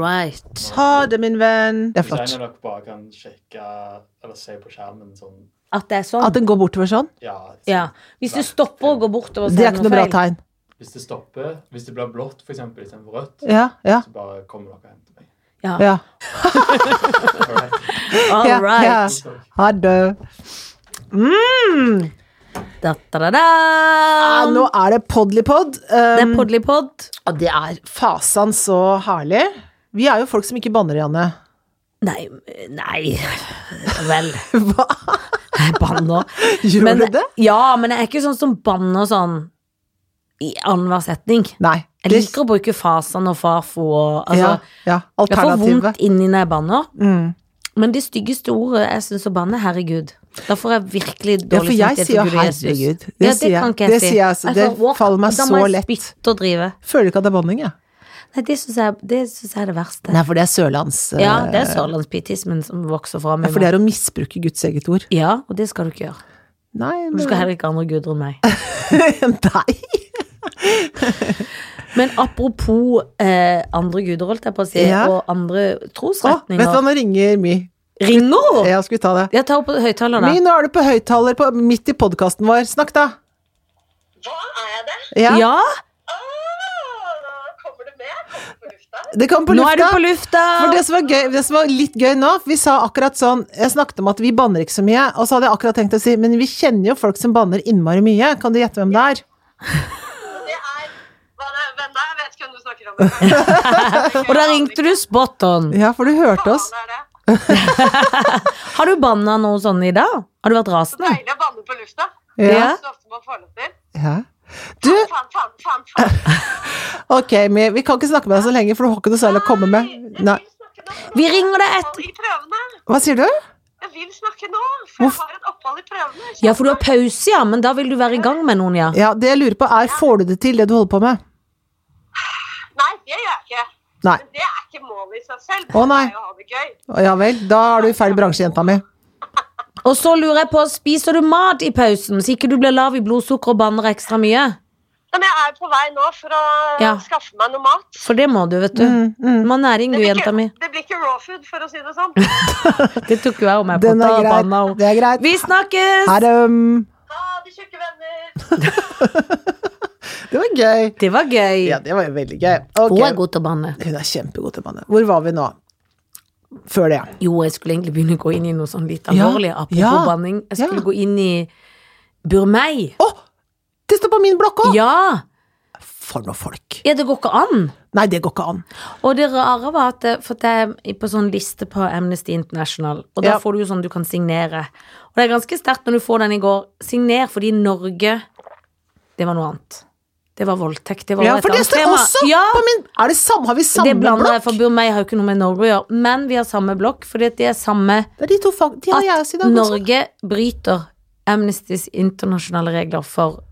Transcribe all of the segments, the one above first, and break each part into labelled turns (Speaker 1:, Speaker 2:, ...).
Speaker 1: Right.
Speaker 2: Ha det, min venn. Det er
Speaker 3: Hvis en
Speaker 2: flott.
Speaker 3: av dere bare kan sjekke eller se på skjermen sånn
Speaker 1: At det er sånn.
Speaker 2: At den går bortover sånn,
Speaker 3: Ja.
Speaker 1: ja. Hvis det stopper og går bortover, så
Speaker 2: det er
Speaker 1: det
Speaker 2: ikke noe bra
Speaker 1: feil.
Speaker 2: tegn.
Speaker 3: Hvis det stopper, hvis det blir blått for eksempel istedenfor rødt,
Speaker 2: Ja, ja,
Speaker 3: så bare kommer dere og henter meg.
Speaker 1: Ja.
Speaker 2: ja.
Speaker 1: All right.
Speaker 2: ja. Ha det. Mm.
Speaker 1: Da, da, da, da.
Speaker 2: Ja, nå er det Podlipod.
Speaker 1: Det er
Speaker 2: Um,
Speaker 1: Podlipod.
Speaker 2: og det er fasan så herlig. Vi er jo folk som ikke banner, Janne.
Speaker 1: Nei, nei Vel,
Speaker 2: Hva?
Speaker 1: jeg banner.
Speaker 2: Gjør
Speaker 1: Men,
Speaker 2: du det?
Speaker 1: ja, men jeg er ikke sånn som banner sånn i annenhver setning.
Speaker 2: Nei.
Speaker 1: Jeg liker å bruke fasan og fafo og altså,
Speaker 2: ja, ja,
Speaker 1: Jeg får vondt inni når jeg banner.
Speaker 2: Mm.
Speaker 1: Men det styggeste ordet jeg syns å banne, er herregud. Da får jeg virkelig
Speaker 2: Ja, for
Speaker 1: dårlig
Speaker 2: jeg
Speaker 1: samvittighet
Speaker 2: sier
Speaker 1: Jesus.
Speaker 2: herregud. Det
Speaker 1: Ja, det
Speaker 2: sier jeg.
Speaker 1: kan jeg
Speaker 2: Det
Speaker 1: si.
Speaker 2: sier jeg, altså. Det
Speaker 1: faller meg
Speaker 2: faller meg
Speaker 1: da
Speaker 2: så
Speaker 1: må jeg
Speaker 2: lett.
Speaker 1: spytte og drive.
Speaker 2: Føler ikke at det er banning, jeg.
Speaker 1: Nei, det syns jeg, jeg er det verste.
Speaker 2: Nei, for det er sørlands... eh,
Speaker 1: Ja, det er sørlandspietismen som vokser fram
Speaker 2: For det er å misbruke Guds eget ord.
Speaker 1: Ja, og det skal du ikke gjøre.
Speaker 2: Nei,
Speaker 1: Du skal heller ikke ha andre guder enn meg.
Speaker 2: Nei.
Speaker 1: Men apropos eh, andre guder, holdt jeg på å si,
Speaker 2: Ja.
Speaker 1: og andre
Speaker 2: Å, vet du hva, nå ringer My.
Speaker 1: Ringer hun?
Speaker 2: Ja, skal vi ta det?
Speaker 1: Jeg tar opp på da.
Speaker 2: My, nå er du på høyttaler midt i podkasten vår. Snakk, da.
Speaker 4: Hva er jeg det?
Speaker 2: Ja.
Speaker 1: Ja,
Speaker 4: Ah, kommer du med? Kommer du på lufta?
Speaker 2: Det kom på
Speaker 1: nå er du på lufta!
Speaker 2: For det som, var gøy, det som var litt gøy nå, for vi sa akkurat sånn Jeg snakket om at vi banner ikke så mye, og så hadde jeg akkurat tenkt å si Men vi kjenner jo folk som banner innmari mye. Kan du gjette hvem det er?
Speaker 4: Det er det, Hvem det? Jeg vet ikke hvem du snakker om.
Speaker 1: Og da ringte du spot on.
Speaker 2: Ja, for du hørte oss.
Speaker 4: Det?
Speaker 1: Har du banna noe sånn i dag? Har du vært
Speaker 4: Så
Speaker 1: rasende?
Speaker 4: deilig å banne på lufta.
Speaker 2: Ja.
Speaker 1: er
Speaker 4: Så ofte man får lov til.
Speaker 2: ja. Du, ok, vi, vi kan ikke snakke med deg så lenge, for du har ikke noe særlig å komme med. Nei.
Speaker 1: Vi ringer deg
Speaker 4: etter
Speaker 2: Hva sier du?
Speaker 4: Jeg vil snakke nå, for jeg har et opphold i prøvene.
Speaker 1: Ja, for du har pause, ja, men da vil du være i gang med noen, ja.
Speaker 2: Ja, det jeg lurer på er, får du det til, det du holder på med?
Speaker 4: Nei, det gjør jeg ikke.
Speaker 2: Nei.
Speaker 4: Men det er ikke målet i seg selv.
Speaker 2: Å, nei.
Speaker 4: Det er å ha det gøy.
Speaker 2: Å, Ja vel, da er du i feil bransje, jenta mi.
Speaker 1: Og så lurer jeg på, spiser du mat i pausen, så ikke du blir lav i blodsukker og banner ekstra mye?
Speaker 4: Men jeg er på vei nå for å
Speaker 1: Ja.
Speaker 4: skaffe meg noe mat.
Speaker 1: For det må du, vet du.
Speaker 2: Mm, mm.
Speaker 1: Du må ha næring,
Speaker 4: Det
Speaker 1: du,
Speaker 4: blir,
Speaker 1: jenta mi.
Speaker 4: det blir ikke raw food, for å si det sånn.
Speaker 1: Det tok jo jeg med på.
Speaker 2: Den
Speaker 1: Da banna hun.
Speaker 2: Det er greit.
Speaker 1: Vi snakkes!
Speaker 2: Ha det. um,
Speaker 4: Ha det, tjukke venner.
Speaker 2: Det var gøy.
Speaker 1: Det var gøy.
Speaker 2: Ja, det var jo veldig gøy. Okay.
Speaker 1: Hun er god til å banne.
Speaker 2: Hun er kjempegod til å banne. Hvor var vi nå? Før det.
Speaker 1: Jo, jeg skulle egentlig begynne å gå inn i noe sånn litt
Speaker 2: Ja.
Speaker 1: Apropos
Speaker 2: ja,
Speaker 1: banning. Jeg skulle
Speaker 2: ja.
Speaker 1: gå inn i Burmei.
Speaker 2: Å! Det står på min blokk òg!
Speaker 1: Ja!
Speaker 2: For noe folk.
Speaker 1: Ja, det går ikke an.
Speaker 2: Nei, det går ikke an.
Speaker 1: Og det rare var at det, For jeg er på sånn liste på Amnesty International, og da får du jo sånn du kan signere. Og det er ganske sterkt når du får den i går. Signer fordi Norge Det var noe annet. Det var voldtekt. Det var
Speaker 2: Ja, for det står også
Speaker 1: ja,
Speaker 2: på min Er det samme? Har vi samme
Speaker 1: Det
Speaker 2: blokk?
Speaker 1: for meg har jo ikke noe med Norge å gjøre. Men vi har samme blokk, fordi at det er samme
Speaker 2: Det er de to fag... De har jeg også i dag også.
Speaker 1: Norge bryter Amnestys internasjonale regler for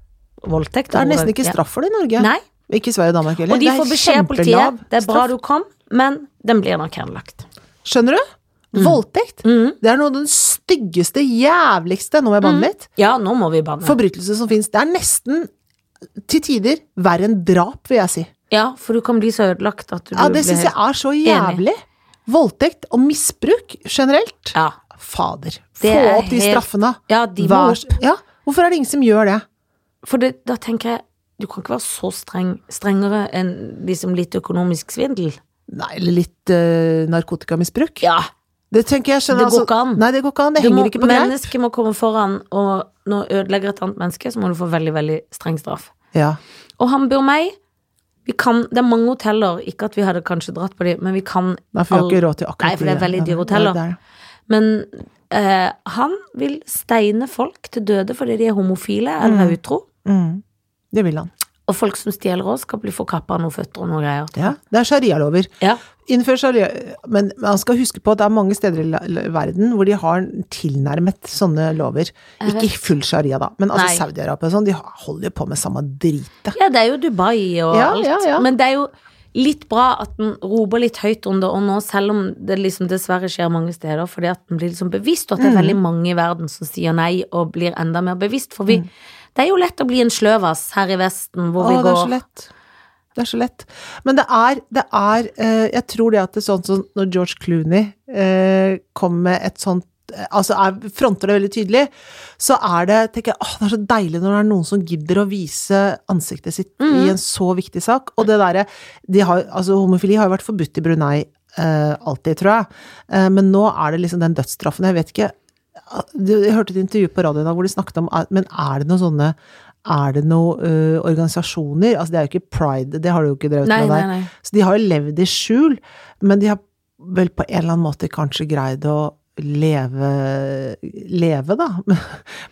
Speaker 1: voldtekt.
Speaker 2: Det er nesten ikke straff for det i Norge.
Speaker 1: Nei,
Speaker 2: Ikke i Sverige og Danmark heller.
Speaker 1: og de
Speaker 2: Det
Speaker 1: får beskjed av politiet. Det er bra
Speaker 2: straff.
Speaker 1: du kom, men den blir nok henlagt.
Speaker 2: Skjønner du? Voldtekt.
Speaker 1: Mm.
Speaker 2: Det er noe av den styggeste, jævligste Nå må jeg banne litt.
Speaker 1: Ja, nå må vi banne.
Speaker 2: Forbrytelse som fins. Det er nesten til tider verre enn drap, vil jeg si.
Speaker 1: Ja, for du kan bli så ødelagt at du
Speaker 2: Ja, det
Speaker 1: blir
Speaker 2: syns jeg er så jævlig. Voldtekt og misbruk generelt.
Speaker 1: Ja.
Speaker 2: Fader. Få
Speaker 1: Det
Speaker 2: opp de
Speaker 1: helt-
Speaker 2: straffene.
Speaker 1: ja, de må
Speaker 2: Vær opp. Ja, hvorfor er det ingen som gjør det?
Speaker 1: For det, da tenker jeg du kan ikke være så streng, strengere enn liksom litt økonomisk svindel.
Speaker 2: Nei, eller litt øh, narkotikamisbruk?
Speaker 1: Ja,
Speaker 2: Det tenker jeg skjønner
Speaker 1: Det går
Speaker 2: altså-
Speaker 1: ikke an.
Speaker 2: Nei, det går ikke an. Det
Speaker 1: du
Speaker 2: henger
Speaker 1: må,
Speaker 2: ikke på greip.
Speaker 1: mennesket må komme foran, og når du ødelegger et annet menneske, så må du få veldig, veldig streng straff.
Speaker 2: Ja.
Speaker 1: Og han bor meg. Vi kan, det er mange hoteller, ikke at vi hadde kanskje dratt på de, men vi kan
Speaker 2: Nei, for vi har ikke råd til akkurat
Speaker 1: Nei, for det er veldig dyre hoteller.
Speaker 2: er.
Speaker 1: Men eh, han vil steine folk til døde fordi de er homofile eller er utro.
Speaker 2: Mm. Det vil han.
Speaker 1: Og folk som stjeler òg, skal bli forkappa noen føtter og noe greier.
Speaker 2: Ja, det er sharialover.
Speaker 1: Ja.
Speaker 2: Innfør sharia Men man skal huske på at det er mange steder i verden hvor de har tilnærmet sånne lover. Ikke full sharia, da, men altså Saudi-Arabia og sånn, de holder jo på med samme dritet.
Speaker 1: Ja, det er jo Dubai og
Speaker 2: Ja,
Speaker 1: alt.
Speaker 2: ja, ja.
Speaker 1: Men det er jo litt bra at den roper litt høyt om det, og nå, selv om det liksom dessverre skjer mange steder, fordi at den blir liksom bevisst, og at det er veldig mange i verden som sier nei og blir enda mer bevisst. For vi Det er jo lett å bli en sløvas her i Vesten, hvor
Speaker 2: Åh,
Speaker 1: vi
Speaker 2: det er så lett. Det er så lett. Men det er, det er eh, Jeg tror det at det er sånn som når George Clooney kommer kom med et sånt eh, Altså er, fronter det veldig tydelig, så er det tenker jeg, åh, det er så deilig når det er noen som gidder å vise ansiktet sitt
Speaker 1: mm.
Speaker 2: i en så viktig sak. Og det derre de altså Homofili har jo vært forbudt i Brunei eh, alltid, tror jeg. Eh, men nå er det liksom den dødsstraffen. Jeg vet ikke Jeg hørte et intervju på radioen hvor de snakket om Men er det noen sånne er det noen uh, organisasjoner Altså, det er jo ikke pride, det har du jo ikke drevet
Speaker 1: Nei,
Speaker 2: med der.
Speaker 1: nei.
Speaker 2: Så de har jo levd i skjul, men de har vel på en eller annen måte kanskje greid å leve, leve da.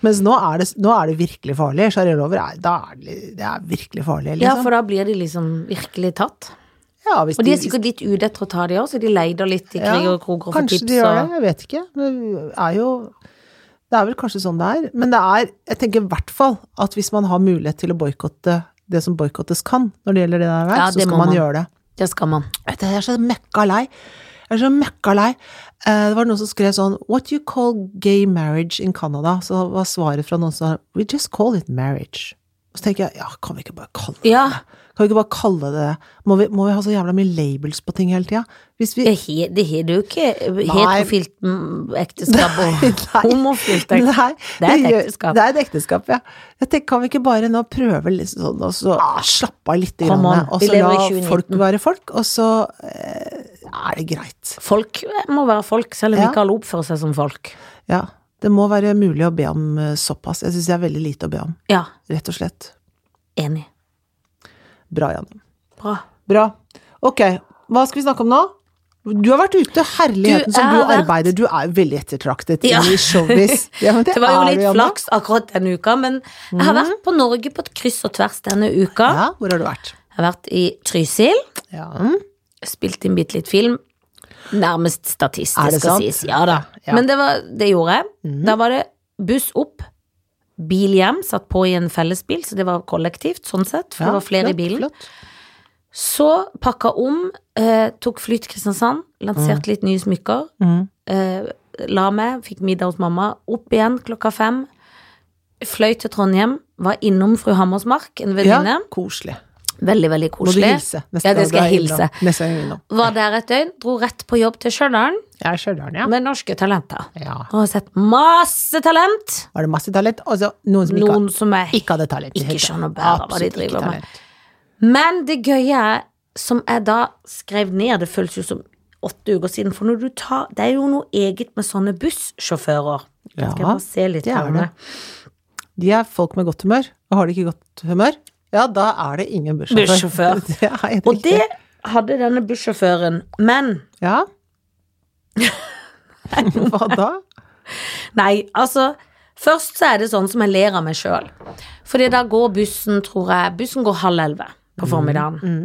Speaker 2: Mens nå er det, nå er det virkelig farlig. Sharialover er, da er det, det er virkelig farlig,
Speaker 1: Ja,
Speaker 2: liksom.
Speaker 1: for da blir de liksom virkelig tatt.
Speaker 2: Ja,
Speaker 1: Og de er sikkert litt ute etter å ta de òg, så de leider litt i krig og kroker og får
Speaker 2: Kanskje de gjør det, jeg vet ikke. Men det er jo Det er vel kanskje sånn det er. Men det er Jeg tenker i hvert fall at hvis man har mulighet til å boikotte det som boikottes kan, når det gjelder det der,
Speaker 1: Ja,
Speaker 2: så skal man,
Speaker 1: man.
Speaker 2: gjøre det.
Speaker 1: Det skal man.
Speaker 2: Jeg er så møkka lei. Jeg er så møkka lei. Eh, Det var noen som skrev sånn What you call gay marriage in Canada? Så var svaret fra noen som sa We just call it marriage. Og så tenker jeg, ja, kan vi ikke bare kalle det
Speaker 1: Ja.
Speaker 2: det? Kan vi ikke bare kalle det det? Må vi, må vi ha så jævla mye labels på ting hele tida? Hvis vi
Speaker 1: Det har jo ikke heterofilt ekteskap og homofilt ekteskap. Det er et ekteskap.
Speaker 2: Det er et ekteskap, ja. Jeg tenker, kan vi ikke bare nå prøve litt sånn, og så slappe av litt,
Speaker 1: Ah,
Speaker 2: grann, og så la folk være folk, og så eh, er det greit.
Speaker 1: Folk må være folk, selv om
Speaker 2: Ja.
Speaker 1: ikke alle oppfører seg som folk.
Speaker 2: Ja. Det må være mulig å be om eh, såpass. Jeg syns det er veldig lite å be om,
Speaker 1: Ja,
Speaker 2: rett og slett.
Speaker 1: enig.
Speaker 2: Bra, Janne.
Speaker 1: Bra.
Speaker 2: Bra. Ok, hva skal vi snakke om nå? Du har vært ute, herligheten
Speaker 1: Du,
Speaker 2: som du arbeider. Du er veldig ettertraktet
Speaker 1: Ja.
Speaker 2: i showbiz. Ja, det,
Speaker 1: Det var jo litt flaks akkurat denne uka, men jeg har vært på Norge på et kryss og tvers denne uka.
Speaker 2: Ja, hvor har du vært?
Speaker 1: Jeg har vært i Trysil,
Speaker 2: Ja.
Speaker 1: spilt inn bitte litt film. Nærmest statist, det
Speaker 2: det
Speaker 1: skal sies. Ja da.
Speaker 2: Ja.
Speaker 1: Men det, var, det gjorde jeg. Da var det buss opp, bil hjem, satt på i en fellesbil, så det var kollektivt, sånn sett, for det var flere i bilen.
Speaker 2: Flott.
Speaker 1: Så pakka om, eh, tok fly til Kristiansand, lanserte litt nye smykker.
Speaker 2: Mm.
Speaker 1: Eh, la meg, fikk middag hos mamma. Opp igjen klokka fem. Fløy til Trondheim, var innom fru Hammersmark, en venninne.
Speaker 2: Ja, koselig.
Speaker 1: Veldig, veldig
Speaker 2: Må du
Speaker 1: koselig.
Speaker 2: hilse neste
Speaker 1: Ja, det skal jeg hilse.
Speaker 2: Neste gang innom.
Speaker 1: Var der et døgn, dro rett på jobb til Stjørdal
Speaker 2: Ja, Stjørdal, ja.
Speaker 1: med norske talenter.
Speaker 2: ja.
Speaker 1: Og har sett masse talent.
Speaker 2: Var det masse talent? Og så noen som ikke,
Speaker 1: Noen som
Speaker 2: ikke hadde talent.
Speaker 1: ikke skjønner bare hva de driver med. Men det gøye er, som jeg da skrev ned, det føles jo som åtte uker siden, for når du tar Det er jo noe eget med sånne bussjåfører.
Speaker 2: Ja,
Speaker 1: Skal jeg bare se litt
Speaker 2: det er det. De er folk med godt humør, og har de ikke godt humør, ja, da er det ingen bussjåfør. Det er
Speaker 1: Og det hadde denne bussjåføren, men
Speaker 2: Ja. Hva da?
Speaker 1: Nei, altså Først så er det sånn som jeg ler av meg sjøl. Fordi da går bussen, tror jeg Bussen går halv elleve på formiddagen.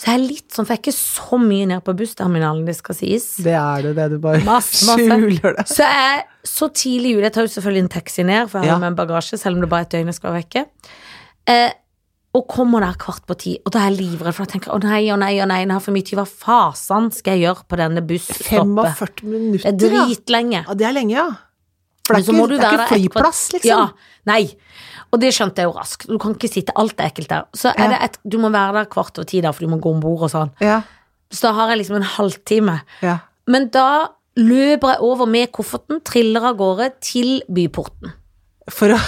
Speaker 1: Så jeg er litt sånn, for jeg er ikke så mye ned på bussterminalen, det skal sies.
Speaker 2: Det er det, det du bare
Speaker 1: Masse, masse.
Speaker 2: skjuler det.
Speaker 1: Så jeg er så tidlig ute. Jeg tar jo selvfølgelig en taxi ned, for jeg har
Speaker 2: Ja.
Speaker 1: med en bagasje, selv om det bare er et døgn jeg skal være vekke. Eh, og kommer der kvart på ti, og da er jeg livredd, for jeg tenker å nei, å nei, å nei, har for mye tid. Hva fasen skal jeg gjøre på denne busstoppet?
Speaker 2: 45
Speaker 1: Det
Speaker 2: minutter,
Speaker 1: er dritlenge.
Speaker 2: Ja, det er lenge, ja. For det er ikke,
Speaker 1: du
Speaker 2: det er ikke flyplass, liksom.
Speaker 1: Ja, nei. Og det skjønte jeg jo raskt. Du kan ikke sitte, alt er ekkelt der. Så er
Speaker 2: Ja.
Speaker 1: det et, du må være der kvart over ti, da, for du må gå om bord og sånn.
Speaker 2: Ja,
Speaker 1: Så da har jeg liksom en halvtime.
Speaker 2: ja.
Speaker 1: Men da løper jeg over med kofferten, triller av gårde til byporten.
Speaker 2: For å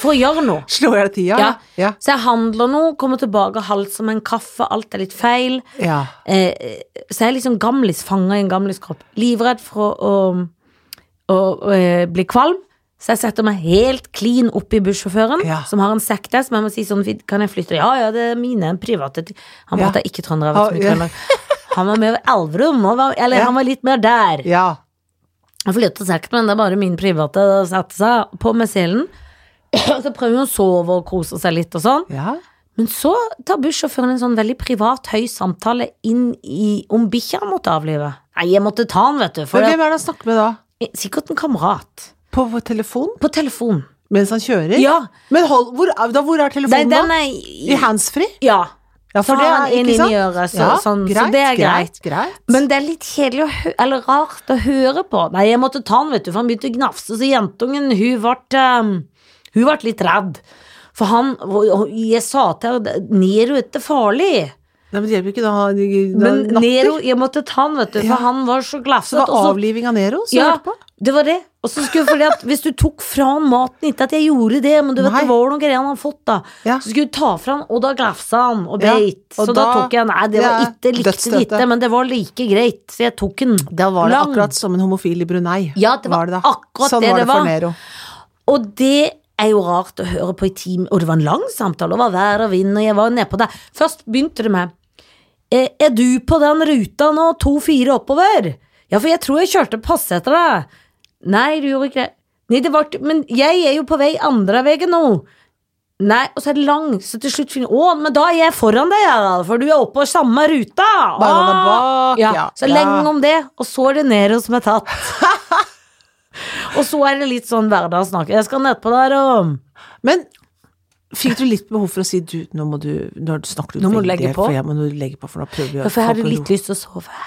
Speaker 1: For å gjøre noe.
Speaker 2: slå i hjel tida?
Speaker 1: Ja.
Speaker 2: Ja.
Speaker 1: Så jeg handler noe, kommer tilbake, halser med en kaffe, alt er litt feil.
Speaker 2: ja.
Speaker 1: Eh, så jeg er liksom gamlis, fanga i en gamliskropp. Livredd for å, å, å å, bli kvalm. Så jeg setter meg helt clean oppi bussjåføren,
Speaker 2: Ja.
Speaker 1: som har en sekk der, som jeg må si sånn Kan jeg flytte? Ja, ja, det er mine private Han prater ikke trønder, jeg vet mye Han var over Elverum, eller han var litt mer der.
Speaker 2: ja.
Speaker 1: Jeg flytter sekken, men det er bare min private å sette seg på med selen. Så prøver hun å sove og kose seg litt og sånn.
Speaker 2: ja.
Speaker 1: Men så tar bussjåføren en sånn veldig privat, høy samtale inn i om bikkja måtte avlive. Nei, jeg måtte ta den, vet du.
Speaker 2: Men hvem er det han snakker med da?
Speaker 1: sikkert en kamerat.
Speaker 2: På telefon?
Speaker 1: På telefon.
Speaker 2: Mens han kjører?
Speaker 1: Ja.
Speaker 2: Men hold, hvor, da, hvor er
Speaker 1: Nei,
Speaker 2: telefonen da?
Speaker 1: er
Speaker 2: I handsfree?
Speaker 1: Ja.
Speaker 2: Ja, for
Speaker 1: så
Speaker 2: det er han
Speaker 1: inn i øret, så-
Speaker 2: ja,
Speaker 1: sånn, så det er
Speaker 2: greit, greit.
Speaker 1: Men det er litt kjedelig eller rart å høre på. Nei, jeg måtte ta han, vet du, for han begynte å gnafse, så jentungen, hun ble um, Hun ble litt redd. For han Jeg sa til henne Nero er ikke farlig.
Speaker 2: Nei, men det hjelper ikke da. da
Speaker 1: Men. Nero Jeg måtte ta han, vet du, for
Speaker 2: Ja.
Speaker 1: han var så
Speaker 2: Så det var avliving av Nero som
Speaker 1: Ja,
Speaker 2: på?
Speaker 1: det var det. Og så skulle fordi at hvis du tok fra han maten Ikke at jeg gjorde det, men du vet
Speaker 2: Nei.
Speaker 1: det var noen greier han hadde fått, da.
Speaker 2: Ja.
Speaker 1: Så skulle du ta fra han, og da glafsa han og
Speaker 2: Ja,
Speaker 1: beit.
Speaker 2: og
Speaker 1: så da,
Speaker 2: da-
Speaker 1: tok jeg Nei, det
Speaker 2: det
Speaker 1: var ikke likte lite, men det var like greit, så jeg tok den.
Speaker 2: Da var det
Speaker 1: Lang.
Speaker 2: akkurat som en homofil i Brunei.
Speaker 1: Ja, det var
Speaker 2: da.
Speaker 1: akkurat
Speaker 2: sånn
Speaker 1: det
Speaker 2: var
Speaker 1: det
Speaker 2: det for
Speaker 1: var.
Speaker 2: Nero.
Speaker 1: Og det er jo rart å høre på i time, og det var en lang samtale, var vær og vind, og jeg var nedpå der. Først begynte det med «Eh, Er du på den ruta nå, to-fire oppover? Ja, for jeg tror jeg kjørte passe etter deg. Nei, du gjorde ikke det. Nei, det var Men jeg er jo på vei andre veien nå. Nei, og så er det lang, så til slutt finner Å, men da er jeg foran deg, ja, for du er oppe på samme ruta.
Speaker 2: Bare bak,
Speaker 1: ja.
Speaker 2: ja.
Speaker 1: Så lenge om det, og så er det Nero som er tatt. Og så er det litt sånn hverdagssnakk. Jeg skal nedpå der og
Speaker 2: Men fikk du litt behov for å si du, nå må du Nå snakker du
Speaker 1: Nå må du
Speaker 2: legge
Speaker 1: legge på.
Speaker 2: For jeg må legge på, for nå prøver vi å
Speaker 1: Ja, for jeg hadde litt lyst til å sove.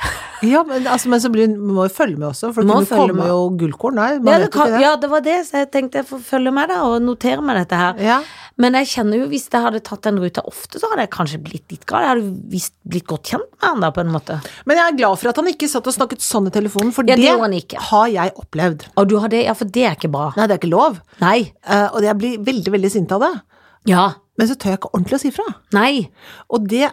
Speaker 2: Ja, men, altså, men så blir du må jo følge med også, for det
Speaker 1: Må
Speaker 2: kunne komme
Speaker 1: med.
Speaker 2: jo gullkorn der. Man
Speaker 1: Ja det, kan,
Speaker 2: det.
Speaker 1: ja, det var det, så jeg tenkte jeg får følge med da og notere meg dette her.
Speaker 2: Ja.
Speaker 1: Men jeg kjenner jo hvis jeg hadde tatt den ruta ofte, så hadde jeg kanskje blitt litt gal. Jeg hadde visst blitt godt kjent med han da, på en måte.
Speaker 2: Men jeg er glad for at han ikke satt og snakket sånn i telefonen, for
Speaker 1: Ja, det
Speaker 2: det, har jeg opplevd.
Speaker 1: Og du hadde, ja, for det er ikke bra.
Speaker 2: Nei, det er ikke lov.
Speaker 1: Nei.
Speaker 2: Uh, og jeg blir veldig, veldig sint av det.
Speaker 1: Ja.
Speaker 2: Men så tør jeg ikke ordentlig å si fra.
Speaker 1: Nei.
Speaker 2: Og det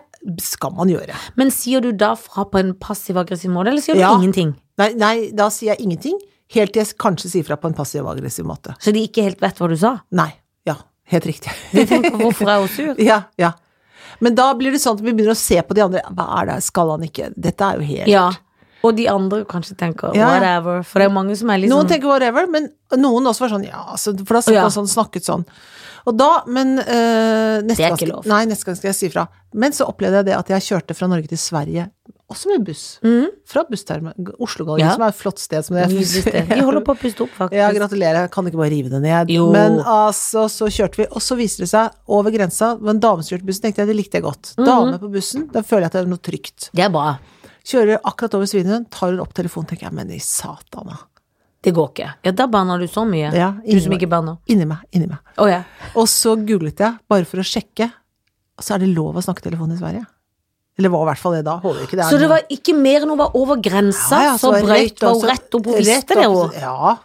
Speaker 2: skal man gjøre.
Speaker 1: Men sier du da fra på en passiv-aggressiv måte, eller sier du
Speaker 2: Ja.
Speaker 1: ingenting?
Speaker 2: Nei, nei, da sier jeg ingenting, helt til jeg kanskje sier fra på en passiv-aggressiv måte.
Speaker 1: Så de ikke helt vet hva du sa?
Speaker 2: Nei. Ja, helt riktig.
Speaker 1: De tenker hvorfor er hun sur?
Speaker 2: ja, ja. Men da blir det sånn at vi begynner å se på de andre. Hva er det, skal han ikke Dette er jo helt
Speaker 1: Ja. Og de andre kanskje tenker
Speaker 2: Ja,
Speaker 1: whatever, for det er mange som er litt
Speaker 2: Noen tenker whatever, men noen også var sånn ja, altså, for da
Speaker 1: Ja.
Speaker 2: sånn, snakket sånn. Og da, men øh, neste
Speaker 1: Det er ikke lov.
Speaker 2: Nei, neste gang skal jeg si fra. Men så opplevde jeg det at jeg kjørte fra Norge til Sverige, også med buss.
Speaker 1: Mm.
Speaker 2: Fra busstermen. Oslo-galleriet,
Speaker 1: Ja.
Speaker 2: som er et flott sted. Som det er.
Speaker 1: Sted. De holder på å puste opp, faktisk.
Speaker 2: Ja, gratulerer. Jeg kan ikke bare rive det ned.
Speaker 1: Jo.
Speaker 2: Men altså, så kjørte vi, og så viste det seg over grensa, med en damestyrt buss, tenkte jeg det likte jeg godt.
Speaker 1: Mhm.
Speaker 2: Dame på bussen, da føler jeg at det er noe trygt.
Speaker 1: Det er bra.
Speaker 2: Kjører akkurat over Svinehund, tar hun opp telefonen, tenker jeg, men i satana.
Speaker 1: Det går ikke. Ja, da banna du så mye.
Speaker 2: Ja,
Speaker 1: du som ikke banna.
Speaker 2: Inni meg, inni meg.
Speaker 1: Oh, ja.
Speaker 2: Og så googlet jeg, bare for å sjekke, så er det lov å snakke telefon i Sverige. Eller var i hvert fall det da, det
Speaker 1: Så det var ikke mer enn hun var over grensa,
Speaker 2: Ja, ja,
Speaker 1: så
Speaker 2: var
Speaker 1: brøyt hun rett opp, hun visste det hun.
Speaker 2: Ja.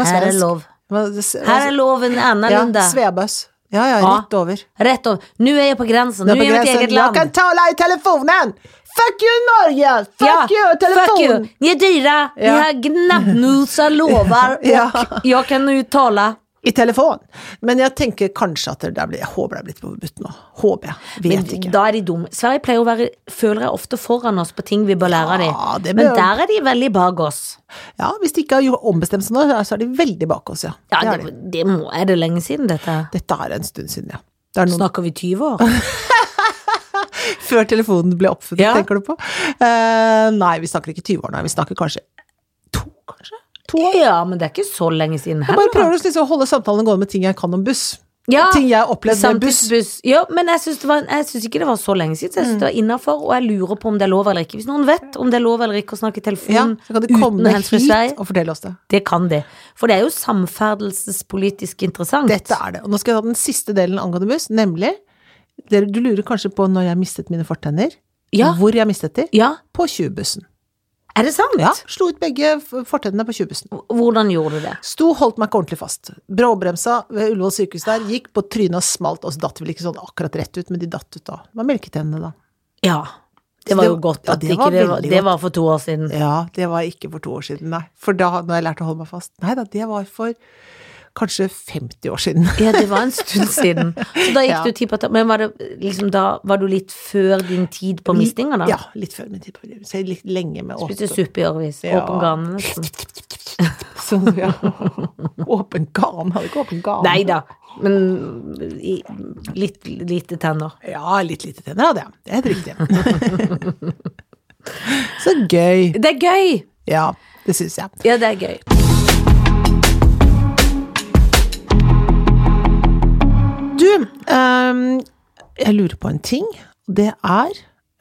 Speaker 1: Her er lov. Her er loven
Speaker 2: Ja. Svebøs. Ja, ja, rett over.
Speaker 1: Rett over. Nå er jeg på grensen. Nå er jeg i mitt
Speaker 2: eget
Speaker 1: eget
Speaker 2: Jeg
Speaker 1: land.
Speaker 2: kan tale i telefonen! Fuck you, Norge! Fuck
Speaker 1: Ja,
Speaker 2: you, telefon!
Speaker 1: Fuck you. Ni är dyra, ni har gnabbnusa lovar
Speaker 2: Ja.
Speaker 1: och jag kan nu tala.
Speaker 2: I telefon. Men jeg tenker kanskje at det der blir Jeg håper det er blitt forbudt nå. Håper jeg. Vet
Speaker 1: Men
Speaker 2: ikke.
Speaker 1: da er de dumme. Sverige pleier å være, føler jeg, ofte foran oss på ting vi bør lære av
Speaker 2: Ja,
Speaker 1: dem. Men der er de veldig bak oss.
Speaker 2: Ja, hvis de ikke har ombestemt seg nå, så er de veldig bak oss, ja.
Speaker 1: Ja,
Speaker 2: det er
Speaker 1: det,
Speaker 2: de.
Speaker 1: det må, er det lenge siden dette?
Speaker 2: Dette er en stund siden, ja. Er noen
Speaker 1: Snakker vi 20 år?
Speaker 2: Før telefonen ble oppfunnet,
Speaker 1: Ja.
Speaker 2: tenker du på? Uh, nei, vi snakker ikke 20 år, nei. Vi snakker kanskje to, kanskje? To år?
Speaker 1: Ja, men det er ikke så lenge siden
Speaker 2: Jeg bare prøver å liksom holde samtalen gående med ting jeg kan om buss.
Speaker 1: Ja,
Speaker 2: ting jeg opplevde med buss.
Speaker 1: buss. Ja, men jeg syns, ikke det var så lenge siden, så jeg syns det var innafor, og jeg lurer på om det er lov eller ikke. Hvis noen vet om det er lov eller ikke å snakke i telefon
Speaker 2: Ja, så kan
Speaker 1: de
Speaker 2: komme hit seg, og fortelle oss det.
Speaker 1: det kan de. For det er jo samferdselspolitisk interessant.
Speaker 2: Dette er det. Og nå skal jeg ta den siste delen angående buss, nemlig Du lurer kanskje på når jeg mistet mine fortenner?
Speaker 1: Ja.
Speaker 2: Hvor jeg mistet de?
Speaker 1: Ja,
Speaker 2: På 20-bussen.
Speaker 1: er det sant?
Speaker 2: Ja, slo ut begge fortennene på 20-bussen.
Speaker 1: Hvordan gjorde du det?
Speaker 2: Sto, holdt meg ikke ordentlig fast. Bråbremsa ved Ullevål sykehus der, gikk på trynet og smalt, og så datt vel ikke sånn akkurat rett ut, men de datt ut da. Det var melketennene da.
Speaker 1: Ja. Det var jo godt
Speaker 2: ja,
Speaker 1: at
Speaker 2: det
Speaker 1: ikke
Speaker 2: var
Speaker 1: det, var, det var for to år siden.
Speaker 2: Ja, det var ikke for to år siden, nei. For da, når jeg lærte å holde meg fast. Nei da, det var for kanskje 50 år siden.
Speaker 1: Ja, det var en stund siden. Så da gikk
Speaker 2: Ja.
Speaker 1: du ti på Men var det liksom da Var du litt før din tid på mistinga, da?
Speaker 2: Ja, litt før min tid på mistinga. Så jeg litt lenge med
Speaker 1: Spiste
Speaker 2: åpen
Speaker 1: suppe i årevis.
Speaker 2: Ja.
Speaker 1: Åpen gane, nesten.
Speaker 2: Sånn, ja. Åpen gan, hadde ikke åpen gan.
Speaker 1: Nei da, men i, litt lite tenner.
Speaker 2: Ja, litt lite tenner hadde jeg. Det er helt riktig. Så gøy.
Speaker 1: Det er gøy!
Speaker 2: Ja, det syns jeg.
Speaker 1: Ja, det er gøy.
Speaker 2: Ehm, jeg lurer på en ting. Det er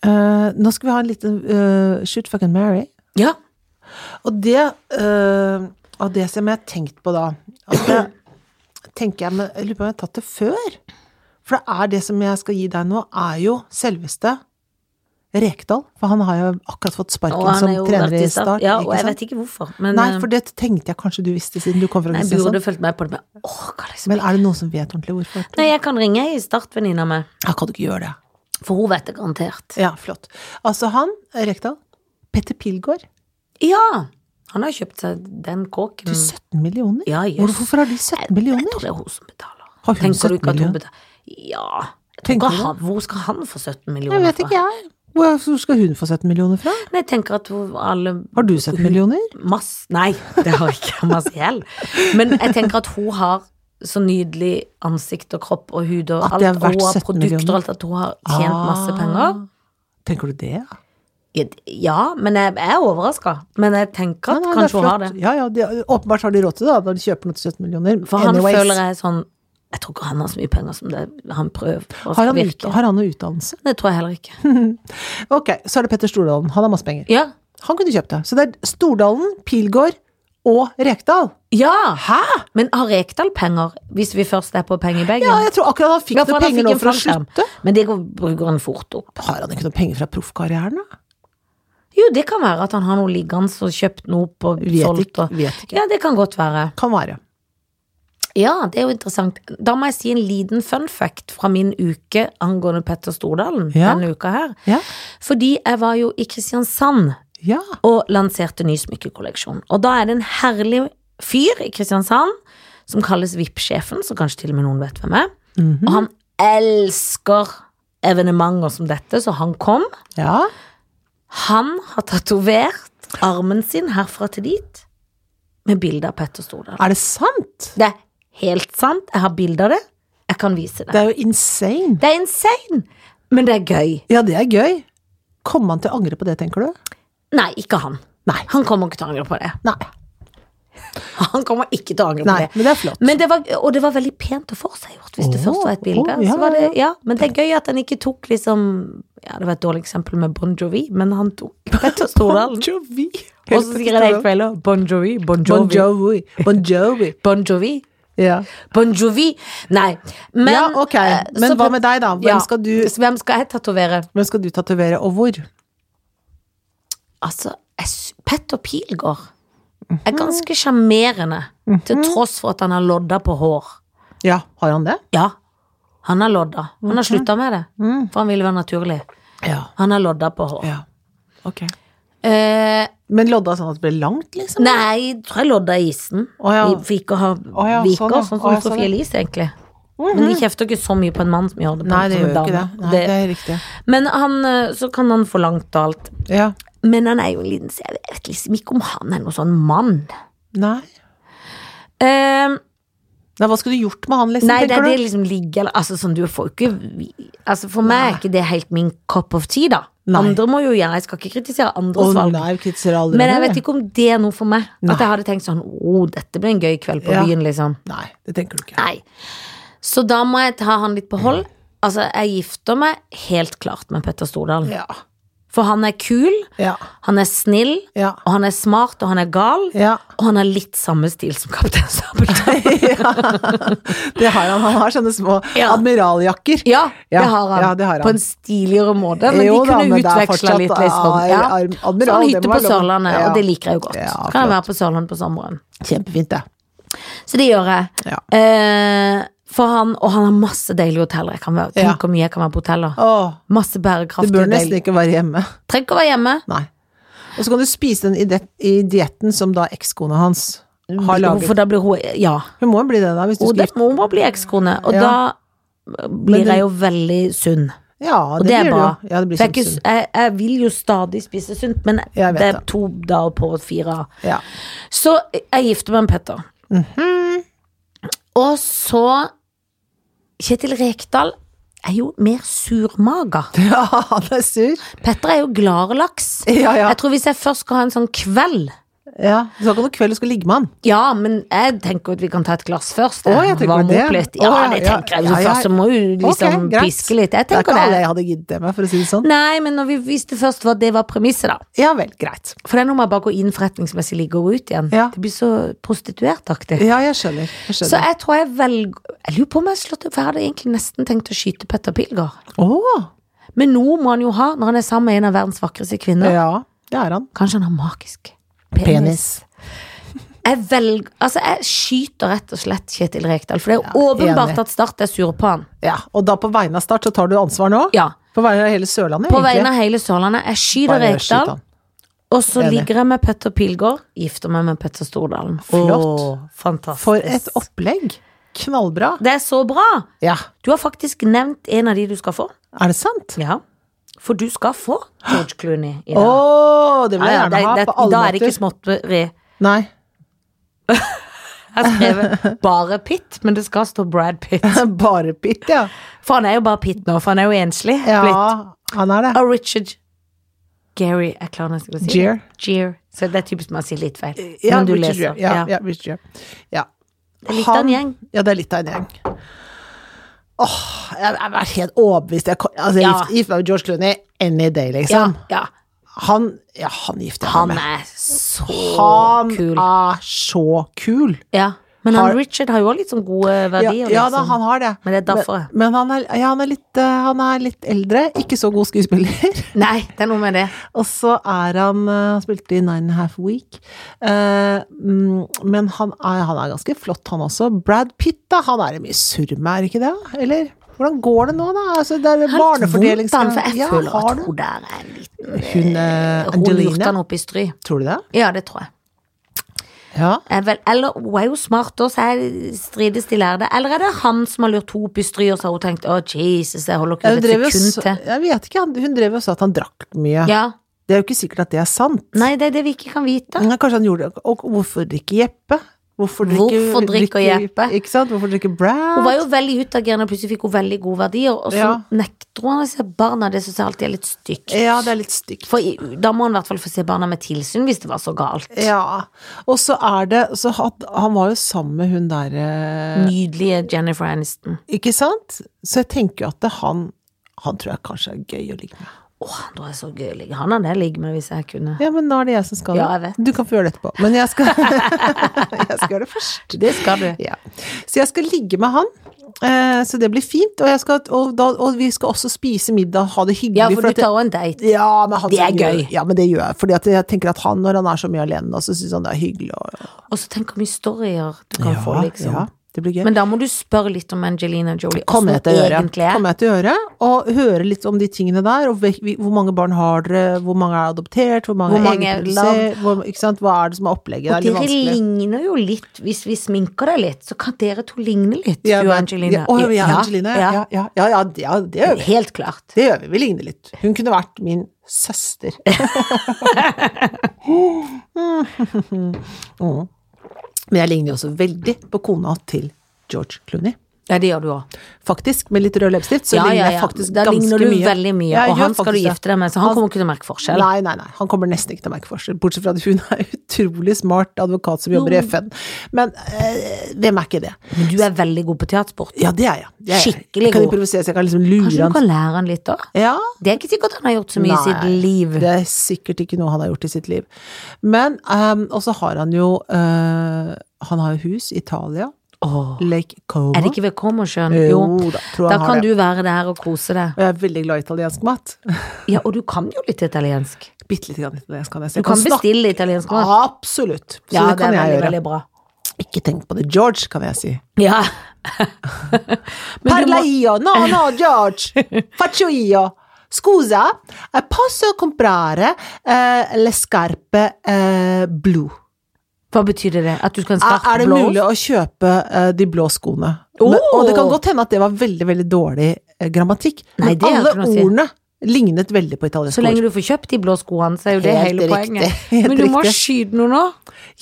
Speaker 2: uh, Nå skal vi ha en liten uh, shoot fucking Mary.
Speaker 1: Ja.
Speaker 2: Og det uh, Og det som jeg har tenkt på da at jeg, tenker jeg, men, jeg lurer på om jeg har tatt det før. For det er det som jeg skal gi deg nå, er jo selveste Rekdal. For han har jo akkurat fått sparken som
Speaker 1: er
Speaker 2: trener i Start.
Speaker 1: Ja, og jeg vet ikke hvorfor. Men
Speaker 2: Nei,
Speaker 1: eh,
Speaker 2: for det tenkte jeg kanskje du visste siden du kom fra
Speaker 1: jeg
Speaker 2: Kristiansand.
Speaker 1: burde fulgt med på det. Men åh, hva er det som
Speaker 2: Men er det noen som vet ordentlig hvorfor?
Speaker 1: Nei, jeg kan ringe ei startvennina meg.
Speaker 2: Ja, kan du ikke gjøre det?
Speaker 1: for hun vet det garantert.
Speaker 2: Ja, flott. Altså han, Rekdal, Petter Pilgaard,
Speaker 1: Ja! Han har kjøpt seg den kåken.
Speaker 2: til 17 millioner?
Speaker 1: Ja,
Speaker 2: yes. Hvorfor har de 17 millioner?
Speaker 1: Jeg
Speaker 2: jeg
Speaker 1: tror det er hun som betaler.
Speaker 2: Har hun
Speaker 1: Tenker
Speaker 2: 17
Speaker 1: du ikke at hun
Speaker 2: millioner?
Speaker 1: Ja. Jeg hvor skal han få 17 millioner
Speaker 2: Jeg vet ikke, jeg. Hvor skal hun få 17 millioner fra?
Speaker 1: Nei, jeg tenker at alle
Speaker 2: Har du 17 millioner?
Speaker 1: Mass, nei, det har ikke gjeld. Men jeg tenker at hun har så nydelig ansikt og kropp og hud og alt, og hun har
Speaker 2: 17
Speaker 1: produkter og alt, at hun har tjent masse penger.
Speaker 2: Ah. Tenker du det? ja?
Speaker 1: Ja, men jeg er overraska. Men jeg tenker at
Speaker 2: Nei, nei,
Speaker 1: kanskje hun har det.
Speaker 2: Ja, ja, de, åpenbart har de råd til det, da, når de kjøper noe til 17 millioner.
Speaker 1: For han
Speaker 2: Anyways.
Speaker 1: føler jeg sånn Jeg tror ikke han har så mye penger som det han prøver å
Speaker 2: har han,
Speaker 1: virke.
Speaker 2: har han noe utdannelse?
Speaker 1: Det tror jeg heller ikke.
Speaker 2: Ok, så er det Petter Stordalen. Han har masse penger.
Speaker 1: Ja.
Speaker 2: Han kunne kjøpt det. Så det er Stordalen, Pilgård og Rekdal.
Speaker 1: ja!
Speaker 2: Hæ?!
Speaker 1: Men har Rekdal penger, hvis vi først er på pengebagen?
Speaker 2: Ja, jeg tror akkurat han fikk
Speaker 1: Ja, for
Speaker 2: noe penger nå for å slutte.
Speaker 1: Men det går, bruker han fort opp.
Speaker 2: Har han ikke noe penger fra proffkarrieren, da?
Speaker 1: Jo, det kan være at han har noe liggende og kjøpt noe opp og
Speaker 2: Vet
Speaker 1: solgt.
Speaker 2: ikke.
Speaker 1: Og...
Speaker 2: Vet ikke.
Speaker 1: Ja, det kan godt være.
Speaker 2: Kan være.
Speaker 1: Ja, det er jo interessant. Da må jeg si en liten fun fact fra min uke angående Petter Stordalen
Speaker 2: Ja.
Speaker 1: denne uka her.
Speaker 2: Ja.
Speaker 1: Fordi jeg var jo i Kristiansand
Speaker 2: Ja.
Speaker 1: og lanserte ny smykkekolleksjon. Og da er det en herlig fyr i Kristiansand som kalles VIP-sjefen, som kanskje til og med noen vet hvem er.
Speaker 2: Mhm.
Speaker 1: Og han elsker evenementer som dette, så han kom.
Speaker 2: ja.
Speaker 1: Han har tatovert armen sin herfra til dit med bilde av Petter Stordalen.
Speaker 2: Er det sant?
Speaker 1: Det er helt sant. Jeg har bilde av det. Jeg kan vise det.
Speaker 2: Det er jo insane.
Speaker 1: Det er insane, men det er gøy.
Speaker 2: Ja, det er gøy. Kommer han til å angre på det, tenker du?
Speaker 1: Nei, ikke han.
Speaker 2: Nei.
Speaker 1: Han kommer ikke til å angre på det.
Speaker 2: Nei.
Speaker 1: Han kommer ikke til å angre på
Speaker 2: Nei,
Speaker 1: det.
Speaker 2: men det er flott.
Speaker 1: Men det var, og det var veldig pent og forseggjort, hvis det
Speaker 2: Åh,
Speaker 1: først var et bilde.
Speaker 2: Oh, ja,
Speaker 1: så var det,
Speaker 2: ja.
Speaker 1: men det er gøy at han ikke tok liksom Ja, det var et dårlig eksempel med Bon Jovi, men han tok Petter Stordalen.
Speaker 2: Jovi.
Speaker 1: Og så sier jeg det helt feil. Bon Jovi, Bon
Speaker 2: Bon
Speaker 1: Jovi.
Speaker 2: Jovi. Bon Jovi.
Speaker 1: Bon Jovi.
Speaker 2: Ja.
Speaker 1: Bon Jovi. Nei, men
Speaker 2: ja, ok.
Speaker 1: eh,
Speaker 2: Men
Speaker 1: så
Speaker 2: hva med deg, da? Hvem
Speaker 1: Ja,
Speaker 2: skal du,
Speaker 1: Hvem skal jeg tatovere?
Speaker 2: hvem skal du tatovere, og hvor?
Speaker 1: Altså, jeg Petter Pilgaard er ganske sjarmerende, til tross for at han har lodda på hår.
Speaker 2: Ja, har han det?
Speaker 1: Ja, han har lodda. Han har slutta med det, for han ville være naturlig.
Speaker 2: Ja.
Speaker 1: Han har lodda på hår.
Speaker 2: ja. Ok.
Speaker 1: Eh,
Speaker 2: Men lodda sånn at det ble langt, liksom?
Speaker 1: nei, jeg tror jeg lodda i isen.
Speaker 2: Oh, ja.
Speaker 1: I viker, har
Speaker 2: Å ja,
Speaker 1: viker
Speaker 2: sånn
Speaker 1: sånn
Speaker 2: Å
Speaker 1: som
Speaker 2: sånn
Speaker 1: Sofie
Speaker 2: ja.
Speaker 1: Elise, egentlig. Men de kjefter ikke så mye på en mann som gjør det på
Speaker 2: Nei, det
Speaker 1: gjør en
Speaker 2: jo ikke det. Nei, det er riktig.
Speaker 1: Men han, eh, så kan han få langt og alt.
Speaker 2: Ja.
Speaker 1: Men han er jo en liten så Jeg vet liksom ikke om han er noen sånn mann.
Speaker 2: Nei.
Speaker 1: Eh,
Speaker 2: Nei, hva skulle du gjort med han, liksom,
Speaker 1: Nei, det det liksom ligger Altså sånn, du får ikke Altså For meg er ikke det helt min cup of tea, da.
Speaker 2: Nei.
Speaker 1: Andre må jo gjøre Jeg skal ikke kritisere andres valg.
Speaker 2: nei, aldri
Speaker 1: Men jeg vet ikke om det er noe for meg.
Speaker 2: Nei.
Speaker 1: At jeg hadde tenkt sånn Å, dette blir en gøy kveld på
Speaker 2: Ja.
Speaker 1: byen, liksom.
Speaker 2: Nei, det tenker du ikke.
Speaker 1: Nei. Så da må jeg ta han litt på hold. Altså, jeg gifter meg helt klart med Petter Stordalen.
Speaker 2: Ja.
Speaker 1: For han er kul,
Speaker 2: Ja.
Speaker 1: han er snill,
Speaker 2: Ja.
Speaker 1: og han er smart, og han er gal.
Speaker 2: Ja.
Speaker 1: Og han har litt samme stil som Kaptein Sabeltann.
Speaker 2: Det har han. Han har sånne små
Speaker 1: Ja.
Speaker 2: admiraljakker.
Speaker 1: Ja, det har han.
Speaker 2: ja, det har han.
Speaker 1: På en stiligere måte, men
Speaker 2: Jo
Speaker 1: de kunne
Speaker 2: er
Speaker 1: utveksla litt, liksom. Ja.
Speaker 2: Admiral,
Speaker 1: Så han
Speaker 2: hytter
Speaker 1: hytte på. Sørlandet, og det liker jeg jo godt. Kan jeg være på Sørlandet på sommeren.
Speaker 2: Kjempefint, det.
Speaker 1: Så det gjør jeg.
Speaker 2: Ja.
Speaker 1: Eh, for han, og han har masse deilige hoteller. Jeg kan være,
Speaker 2: Ja.
Speaker 1: hvor mye jeg kan være på hoteller.
Speaker 2: Åh,
Speaker 1: Masse
Speaker 2: du bør nesten ikke være hjemme.
Speaker 1: Trenger ikke å være hjemme.
Speaker 2: Nei. Og så kan du spise den i, det, i dietten som da ekskona hans har laget.
Speaker 1: For da blir hun Ja.
Speaker 2: Hun må bli det, da, hvis du skal
Speaker 1: det
Speaker 2: gifte
Speaker 1: Hun må bli ekskone. Og
Speaker 2: Ja.
Speaker 1: da blir
Speaker 2: det-
Speaker 1: jeg jo veldig sunn.
Speaker 2: Ja,
Speaker 1: Og det, er bra.
Speaker 2: Ja, det blir
Speaker 1: jeg, jeg, jeg vil jo stadig spise sunt, men det er to dager på fire.
Speaker 2: Ja.
Speaker 1: Så jeg gifter meg med Petter.
Speaker 2: Mhm.
Speaker 1: Og så Kjetil Rekdal er jo mer surmaga.
Speaker 2: ja, han er sur.
Speaker 1: Petter er jo gladlaks.
Speaker 2: Ja, ja.
Speaker 1: Jeg tror hvis jeg først skal ha en sånn kveld
Speaker 2: Ja, Du skal ikke noe kveld, du skal ligge med han.
Speaker 1: Ja, men jeg tenker at vi kan ta et glass først.
Speaker 2: Å, jeg tenker
Speaker 1: Varme
Speaker 2: det.
Speaker 1: opp litt. Ja,
Speaker 2: Å, ja,
Speaker 1: det
Speaker 2: ja.
Speaker 1: tenker jeg.
Speaker 2: Ja, ja.
Speaker 1: Først så må du liksom
Speaker 2: Ok, greit.
Speaker 1: piske litt. Jeg
Speaker 2: Det er
Speaker 1: tenker
Speaker 2: ikke alle jeg hadde giddet det med, for å si det sånn.
Speaker 1: Nei, men når vi visste først hva det var premisset, da.
Speaker 2: Ja vel, greit.
Speaker 1: For det er noe med å bare går inn forretningsmessig, ligge og ut igjen.
Speaker 2: Ja.
Speaker 1: Det blir så prostituertaktig.
Speaker 2: Ja, jeg skjønner. Jeg
Speaker 1: Så
Speaker 2: skjønner.
Speaker 1: jeg tror jeg velger Jeg lurer på om jeg har slått opp, for jeg hadde egentlig nesten tenkt å skyte Petter Pilgaard.
Speaker 2: Å!
Speaker 1: Men noe må han jo ha når han er sammen med en av verdens vakreste kvinner.
Speaker 2: Ja, det er han.
Speaker 1: Kanskje han har magisk penis.
Speaker 2: Penis.
Speaker 1: Jeg velger Altså, jeg skyter rett og slett Kjetil Rekdal, for det er
Speaker 2: Ja,
Speaker 1: åpenbart
Speaker 2: enig.
Speaker 1: at Start er sur på han.
Speaker 2: Ja, og da på vegne av Start så tar du ansvar nå?
Speaker 1: Ja.
Speaker 2: På vegne av hele Sørlandet,
Speaker 1: På
Speaker 2: egentlig?
Speaker 1: vegne av hele Sørlandet. Jeg skyter Rekdal, og så
Speaker 2: Enig.
Speaker 1: ligger jeg med Petter Pilgaard, gifter meg med Petter Stordalen.
Speaker 2: Flott.
Speaker 1: Åh, fantastisk.
Speaker 2: For et opplegg. Knallbra.
Speaker 1: Det er så bra!
Speaker 2: Ja,
Speaker 1: Du har faktisk nevnt en av de du skal få.
Speaker 2: er det sant?
Speaker 1: Ja. For du skal få George Clooney i dag.
Speaker 2: Oh, det vil jeg gjerne
Speaker 1: det-
Speaker 2: ha på alle
Speaker 1: måter. Da er det ikke småtteri.
Speaker 2: Nei.
Speaker 1: Jeg skrev bare Pitt, men det skal stå Brad Pitt.
Speaker 2: Bare Pitt, ja.
Speaker 1: For han er jo bare Pitt nå, for han er jo enslig. blitt.
Speaker 2: Ja, han er det.
Speaker 1: Og Richard Gary, jeg klarer nesten ikke å si
Speaker 2: Gier.
Speaker 1: det. Gere. Så det er typisk man sier litt feil.
Speaker 2: Ja,
Speaker 1: men du
Speaker 2: Richard
Speaker 1: leser.
Speaker 2: Gere. Ja, ja, Richard Gere. Ja.
Speaker 1: Det er litt av en gjeng.
Speaker 2: Ja, det er litt av en gjeng. Åh, jeg jeg vært helt overbevist. Jeg, altså,
Speaker 1: Ja.
Speaker 2: gifter gift meg med George Clooney any day, liksom.
Speaker 1: ja.
Speaker 2: Han, ja, han gifter jeg meg med.
Speaker 1: er så
Speaker 2: Han
Speaker 1: kul.
Speaker 2: er så kul.
Speaker 1: Ja. Men han
Speaker 2: Har-
Speaker 1: Richard har jo også litt sånn gode verdier,
Speaker 2: ja ja
Speaker 1: liksom.
Speaker 2: han har det.
Speaker 1: Men det er derfor.
Speaker 2: Men, men han, er, ja, han, er litt, eh, han er litt eldre, ikke så god skuespiller.
Speaker 1: Nei, det er noe med det.
Speaker 2: Og så er han eh, Han spilte i Nine and a Half Week. Eh, mm, men han er, han er ganske flott, han også. Brad Pitt, da. Han er det mye surr med, er ikke det? Eller? Hvordan går det nå, da? Altså, det er
Speaker 1: vondt,
Speaker 2: barnefordelings...
Speaker 1: for jeg
Speaker 2: Ja,
Speaker 1: føler at hun der er en liten
Speaker 2: Hun eh,
Speaker 1: Hun lurte han opp i stry.
Speaker 2: Tror du det?
Speaker 1: Ja, det tror jeg.
Speaker 2: Ja.
Speaker 1: Er eller hun er jo smart også, så strides de lærde. Eller er det han som har lurt henne opp i stry, og så har hun tenkt å Jesus, jeg holder ikke et sekund til.
Speaker 2: Jeg vet ikke, hun drev og sa at han drakk mye.
Speaker 1: Ja.
Speaker 2: Det er jo ikke sikkert at det er sant.
Speaker 1: Nei, det er det vi ikke kan vite.
Speaker 2: Nei, Kanskje han gjorde det. Og hvorfor ikke Jeppe? Hvorfor
Speaker 1: Hvorfor drikker Jeppe?
Speaker 2: Ikke sant? Hvorfor drikke Brad?
Speaker 1: Hun var jo veldig utagerende, plutselig fikk hun veldig gode verdier, og så
Speaker 2: Ja.
Speaker 1: nekter hun å se barna, det syns jeg alltid er litt stygt.
Speaker 2: Ja, det er litt stygt.
Speaker 1: For da må hun i hvert fall få se barna med tilsyn, hvis det var så galt.
Speaker 2: Ja. Og så er det så had, Han var jo sammen med hun der eh,
Speaker 1: Nydelige Jennifer Aniston.
Speaker 2: Ikke sant? Så jeg tenker jo at det, han Han tror jeg kanskje er gøy å ligge med.
Speaker 1: Å, han er jeg er så gøy å ligge. Han hadde jeg ligget med hvis jeg kunne.
Speaker 2: Ja, men nå er det jeg som skal det.
Speaker 1: Ja.
Speaker 2: Du kan få gjøre det etterpå. Men jeg skal, jeg skal gjøre det først.
Speaker 1: Det skal du.
Speaker 2: Ja. Så jeg skal ligge med han. Eh, så det blir fint. Og, skal, og, da, og vi skal også spise middag, ha det hyggelig.
Speaker 1: Ja, for du tar jo en date.
Speaker 2: ja, men han
Speaker 1: Det er
Speaker 2: gjør-
Speaker 1: gøy.
Speaker 2: Ja, men det gjør jeg. Fordi jeg tenker at han, når han er så mye alene, så syns han det er hyggelig. Og,
Speaker 1: Og så tenk hvor mye storyer du kan få, liksom.
Speaker 2: ja, det blir gøy.
Speaker 1: Men da må du spørre litt om Angelina Jolie.
Speaker 2: kommer jeg til å gjøre.
Speaker 1: er.
Speaker 2: Kommer jeg til å gjøre. Og høre litt om de tingene der. Og hvor mange barn har dere, hvor mange er adoptert, hvor mange
Speaker 1: Hvor mange er
Speaker 2: sant? hva er det som er opplegget?
Speaker 1: Og
Speaker 2: er
Speaker 1: dere ligner jo litt, hvis vi sminker deg litt, så kan dere to ligne litt,
Speaker 2: Ja,
Speaker 1: du og Angelina.
Speaker 2: Ja, å, ja, Angelina, ja. Ja, ja, ja, ja, ja, det gjør vi.
Speaker 1: Helt klart.
Speaker 2: Det gjør vi. Vi ligner litt. Hun kunne vært min søster. Mm. Men jeg ligner jo også veldig på kona til George Clooney.
Speaker 1: Ja, det gjør du òg.
Speaker 2: Faktisk, med litt rød leppestift, så
Speaker 1: Ja,
Speaker 2: ligner
Speaker 1: ja,
Speaker 2: jeg
Speaker 1: ja.
Speaker 2: faktisk
Speaker 1: Da
Speaker 2: ganske
Speaker 1: ligner du
Speaker 2: mye.
Speaker 1: veldig mye,
Speaker 2: Ja,
Speaker 1: og han skal du gifte deg med, så han kommer ikke til å merke forskjell.
Speaker 2: Nei, nei, nei. Han kommer nesten ikke til å merke forskjell, bortsett fra at hun er utrolig smart advokat som jobber i FN. Men øh, hvem er ikke det?
Speaker 1: Men du er veldig god på teatersport.
Speaker 2: Ja, det er jeg. Jeg.
Speaker 1: Skikkelig
Speaker 2: Jeg kan
Speaker 1: god.
Speaker 2: improvisere, så jeg kan liksom lure
Speaker 1: Kanskje du kan lære han litt òg?
Speaker 2: Ja,
Speaker 1: Det er ikke sikkert han har gjort så mye i sitt
Speaker 2: Nei,
Speaker 1: liv.
Speaker 2: Det er sikkert ikke noe han har gjort i sitt liv. Men, øh, og så har han jo øh, Han har jo hus i Italia.
Speaker 1: Åh.
Speaker 2: Lake Como.
Speaker 1: Er det ikke ved Comosjøen?
Speaker 2: Jo
Speaker 1: Jo.
Speaker 2: da,
Speaker 1: Da kan
Speaker 2: det.
Speaker 1: du være der og kose deg.
Speaker 2: Og jeg er veldig glad i italiensk mat.
Speaker 1: Ja, og du kan jo litt italiensk.
Speaker 2: Bitte litt italiensk kan jeg si.
Speaker 1: Du kan
Speaker 2: kan
Speaker 1: bestille italiensk mat.
Speaker 2: Absolutt. Så
Speaker 1: Ja,
Speaker 2: det
Speaker 1: det er
Speaker 2: jeg
Speaker 1: veldig,
Speaker 2: gjøre.
Speaker 1: veldig bra.
Speaker 2: Ikke tenk på det, George, kan jeg si.
Speaker 1: Ja.
Speaker 2: Parla
Speaker 1: må,
Speaker 2: io, no, no, George, faccio io. Scusa, eh, posso comprare eh, le scarpe eh, blu?
Speaker 1: Hva betyr det? At du skal ha en
Speaker 2: Er, det
Speaker 1: blå?
Speaker 2: mulig å kjøpe uh, de blå skoene? Men, og det kan godt hende at det var veldig, veldig dårlig uh, grammatikk.
Speaker 1: Nei,
Speaker 2: Men
Speaker 1: det
Speaker 2: alle
Speaker 1: si.
Speaker 2: ordene lignet veldig på italiensk
Speaker 1: Så lenge du får kjøpt de blå skoene, så er jo det
Speaker 2: Helt
Speaker 1: hele
Speaker 2: riktig,
Speaker 1: poenget.
Speaker 2: helt
Speaker 1: Men du må
Speaker 2: riktig.
Speaker 1: skyte noe nå.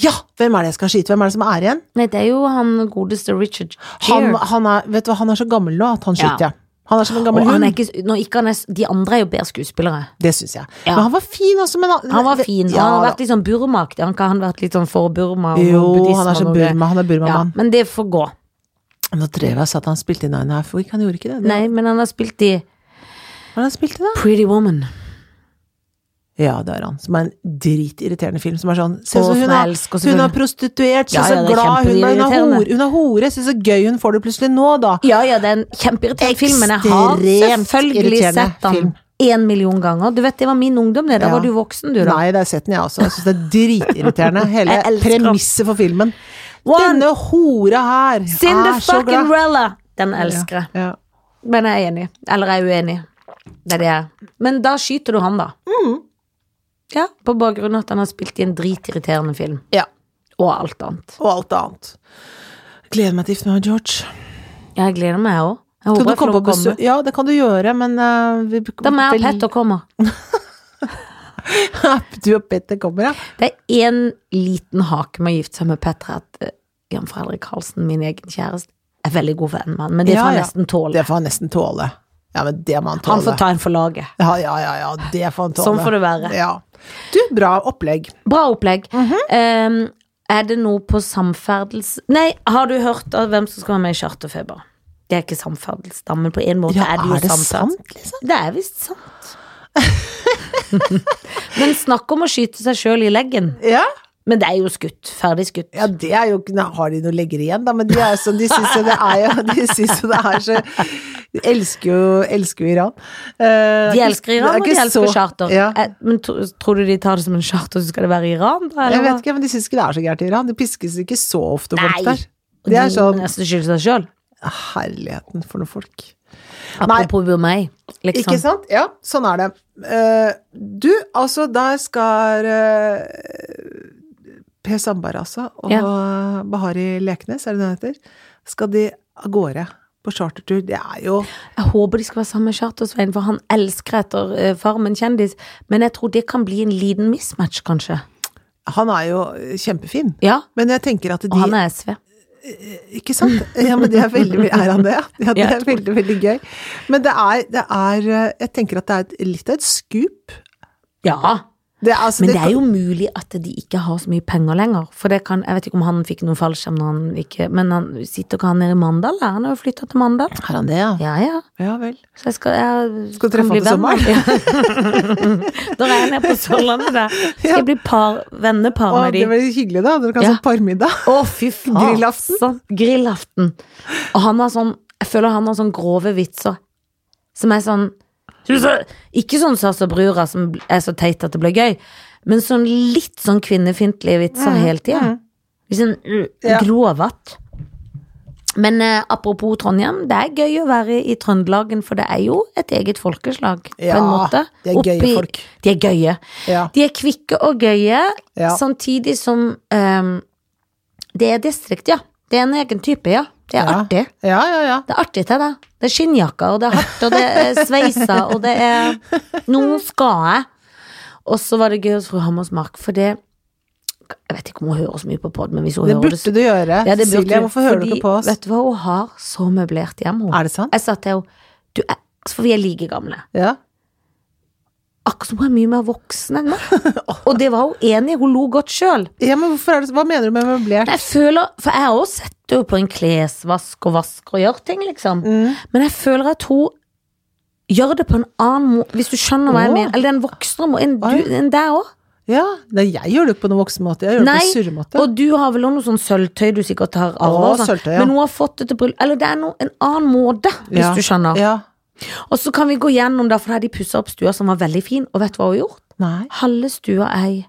Speaker 2: Ja, hvem er det jeg skal skyte? Hvem er det som er igjen?
Speaker 1: Nei, det er jo han godeste Richard
Speaker 2: Han,
Speaker 1: Gere.
Speaker 2: han, er, vet du hva, han er så gammel nå at han
Speaker 1: Ja.
Speaker 2: skyter jeg. Han er som en gammel hund.
Speaker 1: ikke, ikke er, de andre er jo bedre skuespillere.
Speaker 2: Det syns jeg.
Speaker 1: Ja.
Speaker 2: Men han var fin altså. men
Speaker 1: Han var fin.
Speaker 2: Ja,
Speaker 1: han har vært litt sånn burmaaktig. Han kan ha vært litt sånn for Burma
Speaker 2: Jo, han er så. Burma, han er
Speaker 1: Ja,
Speaker 2: Burma-mann.
Speaker 1: men det får gå.
Speaker 2: Nå drev jeg og sa at han spilte i Nine Half Week, han gjorde ikke det. det
Speaker 1: Nei, men han har spilt i
Speaker 2: Hva har han spilt i, da?
Speaker 1: Pretty Woman.
Speaker 2: Ja, det er han. Som er en dritirriterende film. Som er sånn Se så hun, har, hun har prostituert, se
Speaker 1: Ja, ja, er
Speaker 2: glad hun er. Hun er hore, hun er hore. Se så gøy hun får det plutselig nå, da.
Speaker 1: Ja, ja, det er en kjempeirriterende film, men jeg har selvfølgelig sett den
Speaker 2: film.
Speaker 1: en million ganger. Du vet, det var min ungdom, det. Da
Speaker 2: Ja.
Speaker 1: var du voksen, du, da.
Speaker 2: Nei, det har jeg sett den, jeg også. Jeg syns det er dritirriterende. Hele premisset for filmen.
Speaker 1: One,
Speaker 2: Denne hora her er så glad.
Speaker 1: Rella! Den elsker jeg.
Speaker 2: Ja.
Speaker 1: Men jeg er enig. Eller jeg er uenig. Det er det jeg er. Men da skyter du han, da.
Speaker 2: Mm.
Speaker 1: Ja, på bakgrunn av at han har spilt i en dritirriterende film.
Speaker 2: ja.
Speaker 1: Og alt annet.
Speaker 2: Og alt annet. Gleder meg til å gifte meg med George.
Speaker 1: Jeg gleder meg òg. Jeg håper
Speaker 2: du
Speaker 1: jeg får
Speaker 2: komme
Speaker 1: lov
Speaker 2: på
Speaker 1: å komme.
Speaker 2: besøk? Ja, det kan du gjøre, men uh, vi,
Speaker 1: Da må jeg og Petter komme.
Speaker 2: Du og Petter kommer, ja.
Speaker 1: Det er én liten hake med å gifte seg med Petter, at uh, Jan Fredrik Karlsen, min egen kjæreste, er veldig god venn med han, men det får han
Speaker 2: ja.
Speaker 1: nesten tåle.
Speaker 2: Det får han nesten tåle. Ja, men det må han tåle.
Speaker 1: Han får ta en for laget.
Speaker 2: Ja, ja, ja, ja, det får han tåle.
Speaker 1: Sånn får det være.
Speaker 2: Ja. Du, bra opplegg.
Speaker 1: Bra opplegg.
Speaker 2: Mm
Speaker 1: -hmm. um, er det noe på samferdsels... Nei, har du hørt av hvem som skal være med i Charterfeber? Det er ikke samferdselsdammen på en måte
Speaker 2: Ja,
Speaker 1: er det jo
Speaker 2: er det sant, liksom?
Speaker 1: Det er visst sant. men snakk om å skyte seg sjøl i leggen.
Speaker 2: Ja.
Speaker 1: Men det er jo skutt. Ferdig skutt.
Speaker 2: Ja, det er jo Nå Har de noe legger igjen, da? Men de er sånn, de syns jo det er jo De syns jo det er så De elsker jo, elsker jo Iran. Uh,
Speaker 1: De elsker
Speaker 2: er
Speaker 1: Iran, og de elsker
Speaker 2: så-
Speaker 1: charter.
Speaker 2: Ja.
Speaker 1: Eh, Men tro- tror du de tar det som en charter, så skal det være Iran? Da, eller
Speaker 2: Jeg vet ikke, men de syns ikke det er så gærent i Iran. Det piskes ikke så ofte folk der. Det er
Speaker 1: De
Speaker 2: sånn
Speaker 1: det nesten skylde seg sjøl.
Speaker 2: Herligheten for noen folk.
Speaker 1: Apropos meg, liksom.
Speaker 2: Ikke sant? Ja, sånn er det. Uh, du, altså, der skal eh, Per Sandberg, altså, og Bahari Leknes, er det det heter, skal de av gårde på chartertur. Det er jo
Speaker 1: Jeg håper de skal være sammen med Chartersveien, for han elsker etter uh, Farmen kjendis. Men jeg tror det kan bli en liten mismatch, kanskje.
Speaker 2: Han er jo kjempefin.
Speaker 1: Ja,
Speaker 2: Men jeg tenker at de
Speaker 1: og han er SV.
Speaker 2: Ikke sant? Ja, men det er veldig Er han det? Ja, det er veldig, veldig gøy. Men det er, det er eh, Jeg tenker at det er litt av et skup.
Speaker 1: Ja,
Speaker 2: Det altså,
Speaker 1: men det er jo mulig at de ikke har så mye penger lenger. For det kan, jeg vet ikke om han fikk noen fallskjerm når han ikke Men han sitter ikke han nede i Mandal? da? Han har jo flytta til Mandal.
Speaker 2: Har han det, ja?
Speaker 1: Ja, ja.
Speaker 2: Ja vel.
Speaker 1: Så jeg skal, jeg
Speaker 2: Skal du treffe han til
Speaker 1: sommeren? Da er jeg nede på Sørlandet da. Skal jeg bli par, vennepar med de.
Speaker 2: det blir hyggelig, da. Dere kan
Speaker 1: Ja.
Speaker 2: ha parmiddag.
Speaker 1: Å, fy faen.
Speaker 2: Grillaften?
Speaker 1: Sånn, grillaften. Og han har sånn Jeg føler han har sånn grove vitser som er sånn Ikke sånn Sasa Brura som er så teit at det blir gøy, men sånn litt sånn kvinnefiendtlige vitser hele tida. Sånn uh,
Speaker 2: Ja.
Speaker 1: glovete. Men eh, apropos Trondheim, det er gøy å være i Trøndelagen, for det er jo et eget folkeslag, på
Speaker 2: Ja,
Speaker 1: en måte.
Speaker 2: de er gøye
Speaker 1: Oppi-
Speaker 2: folk.
Speaker 1: De er gøye.
Speaker 2: Ja.
Speaker 1: De er kvikke og gøye,
Speaker 2: Ja.
Speaker 1: samtidig som um, Det er distrikt, ja. Det er en egen type, ja. Det er
Speaker 2: Ja.
Speaker 1: artig.
Speaker 2: Ja, ja, ja.
Speaker 1: Det er artig til deg. Det er skinnjakker, og det er hardt, og det er sveisa, og det er Nå skal jeg. Og så var det gøy hos fru Hammersmark, for det Jeg vet ikke om hun hører så mye på pod, men hvis hun
Speaker 2: Det
Speaker 1: hører
Speaker 2: burde du gjøre.
Speaker 1: ja, det burde
Speaker 2: Silje, hvorfor hører du
Speaker 1: fordi,
Speaker 2: ikke på oss?
Speaker 1: Vet du hva, hun har så møblert hjem, hun.
Speaker 2: Er det sant?
Speaker 1: Jeg sa til henne For vi er like gamle.
Speaker 2: Ja.
Speaker 1: Akkurat som hun er mye mer voksen enn meg. Og det var hun enig i, hun lo godt sjøl.
Speaker 2: ja, men det Hva mener du med møblert?
Speaker 1: Jeg føler, for jeg har også sett henne på en klesvask og vasker og gjør ting, liksom.
Speaker 2: Mm.
Speaker 1: Men jeg føler at hun gjør det på en annen måte, hvis du skjønner hva jeg mener. Eller den voksne må enn deg òg.
Speaker 2: Ja, nei, jeg gjør det ikke på noen voksen måte. Jeg gjør det
Speaker 1: Nei,
Speaker 2: på surremåte.
Speaker 1: Og du har vel også noe sånn sølvtøy du sikkert har arva, sånn.
Speaker 2: ja.
Speaker 1: men hun har fått det til bryllup Eller det er noe, en annen måte, hvis
Speaker 2: Ja.
Speaker 1: du skjønner.
Speaker 2: Ja.
Speaker 1: Og så kan vi gå gjennom, da, for da hadde de pussa opp stua som var veldig fin, og vet du hva hun har gjort?
Speaker 2: Nei.
Speaker 1: Halve stua er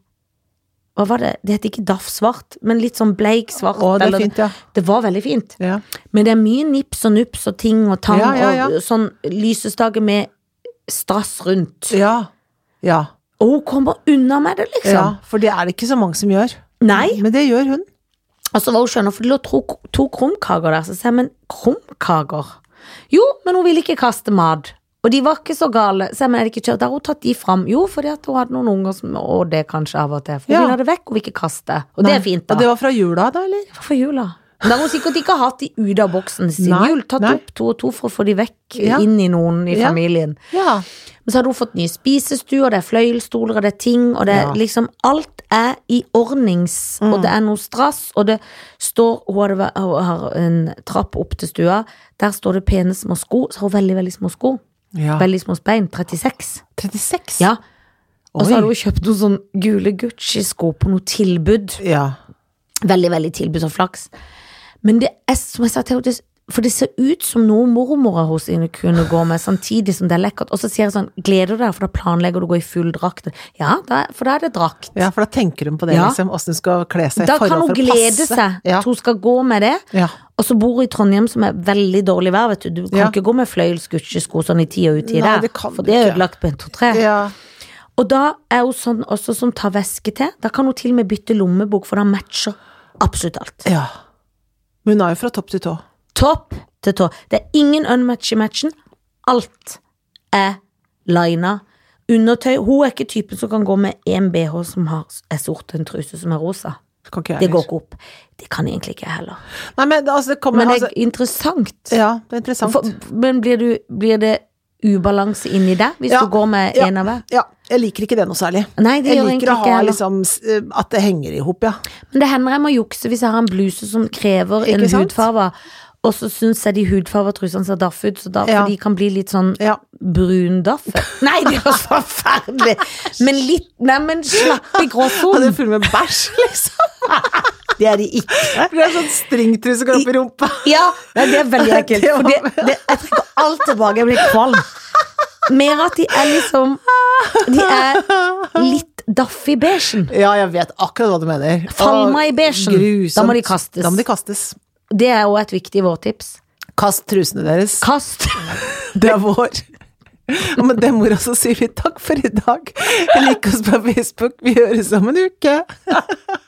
Speaker 1: Hva var det? Det heter ikke Daff svart, men litt sånn bleik svart.
Speaker 2: Å, det er
Speaker 1: eller-
Speaker 2: fint, ja.
Speaker 1: Det var veldig fint.
Speaker 2: ja.
Speaker 1: Men det er mye nips og nups og ting og tang
Speaker 2: Ja, ja,
Speaker 1: og sånn lysestake med strass rundt.
Speaker 2: Ja. Ja.
Speaker 1: Og hun kommer unna med det, liksom.
Speaker 2: ja. For det er det ikke så mange som gjør.
Speaker 1: Nei.
Speaker 2: Men det gjør hun.
Speaker 1: Og så var hun skjønner, for det lå to, to krumkaker der, så sa jeg, men krumkaker? Jo, men hun ville ikke kaste mat. Og de var ikke så gale, så jeg, men er det ikke kjørt? Har hun tatt de fram. Jo, fordi at hun hadde noen unger som, og det kanskje av og til. For hun
Speaker 2: Ja.
Speaker 1: ville ha det vekk, hun vil ikke kaste. Og det er fint, da.
Speaker 2: Og det var fra jula, da, eller?
Speaker 1: fra jula. Da har hun sikkert ikke hatt de ute av boksen sin
Speaker 2: Nei,
Speaker 1: jul. Tatt
Speaker 2: nei.
Speaker 1: opp to og to for å få de vekk
Speaker 2: Ja.
Speaker 1: inn i noen i
Speaker 2: Ja.
Speaker 1: familien.
Speaker 2: Ja.
Speaker 1: Men så hadde hun fått nye spisestuer, det er fløyelsstoler, det er ting, og det er liksom Alt er i ordnings, og det er noe strass, og det står Hun hadde, hun har en trapp opp til stua, der står det pene små sko, så har hun veldig, veldig små sko. Veldig små bein, 36.
Speaker 2: 36?
Speaker 1: Ja. Og så
Speaker 2: har
Speaker 1: hadde hun kjøpt noen sånne gule Gucci-sko på noe tilbud.
Speaker 2: Ja.
Speaker 1: Veldig, veldig tilbud og flaks. Men det er som jeg sa til henne, for det ser ut som noe mormora hos henne kunne gå med, samtidig som det er lekkert. Og så sier jeg sånn, gleder du deg, for da planlegger du å gå i full drakt. Ja, da, for da er det drakt.
Speaker 2: ja, for da tenker hun på det,
Speaker 1: Ja.
Speaker 2: liksom. Åssen hun skal kle seg i
Speaker 1: Da kan hun glede seg
Speaker 2: Ja.
Speaker 1: at hun skal gå med det.
Speaker 2: Ja.
Speaker 1: Og så bor hun i Trondheim, som er veldig dårlig vær, vet du. Du kan ikke gå med fløyelsgucci-sko sånn i tid og uti der,
Speaker 2: det
Speaker 1: for det er ødelagt på en to-tre.
Speaker 2: ja.
Speaker 1: Og da er hun sånn også som tar veske til. Da kan hun til og med bytte lommebok, for da matcher absolutt alt.
Speaker 2: ja. Men hun er jo fra topp til tå.
Speaker 1: Topp til tå. Det er ingen unmatch i matchen. Alt er lina. Undertøy. Hun er ikke typen som kan gå med en bh som har, er sort, en truse som er rosa. Det går ikke opp. Det kan egentlig ikke jeg heller.
Speaker 2: Nei, men altså, det kommer
Speaker 1: Men det er
Speaker 2: altså,
Speaker 1: interessant.
Speaker 2: Ja, det er interessant.
Speaker 1: For, men blir, du, blir det ubalanse inni deg hvis
Speaker 2: Ja,
Speaker 1: du går med
Speaker 2: ja.
Speaker 1: en av hver?
Speaker 2: Ja, jeg liker ikke det noe særlig.
Speaker 1: Nei, det
Speaker 2: Jeg liker å ha
Speaker 1: heller.
Speaker 2: liksom eh, at det henger i hop, ja.
Speaker 1: Men det hender jeg må jukse hvis jeg har en bluse som krever en
Speaker 2: Ikke sant?
Speaker 1: hudfarve, og så syns jeg de hudfarga trusene ser daff ut, så da,
Speaker 2: Ja.
Speaker 1: de kan bli litt sånn
Speaker 2: Ja.
Speaker 1: brundaff. Nei, de er så forferdelige! Men litt Nei, men slapp i
Speaker 2: Og det er full med bæsj, liksom.
Speaker 1: Det er de ikke.
Speaker 2: For det er sånn stringtruse som går opp i rumpa.
Speaker 1: Ja, nei, det er veldig ekkelt. For det, det, jeg trekker alt tilbake, jeg blir kvalm. Mer at de er liksom De er litt daff i beigen.
Speaker 2: Ja, jeg vet akkurat hva du mener.
Speaker 1: Falma i beigen. Da må de kastes.
Speaker 2: Da må de kastes.
Speaker 1: Det er òg et viktig vårtips.
Speaker 2: Kast trusene deres.
Speaker 1: Kast.
Speaker 2: Det er vår. Og med det mora så sier vi takk for i dag. Lik oss på Facebook. Vi høres om en uke.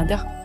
Speaker 5: Eder.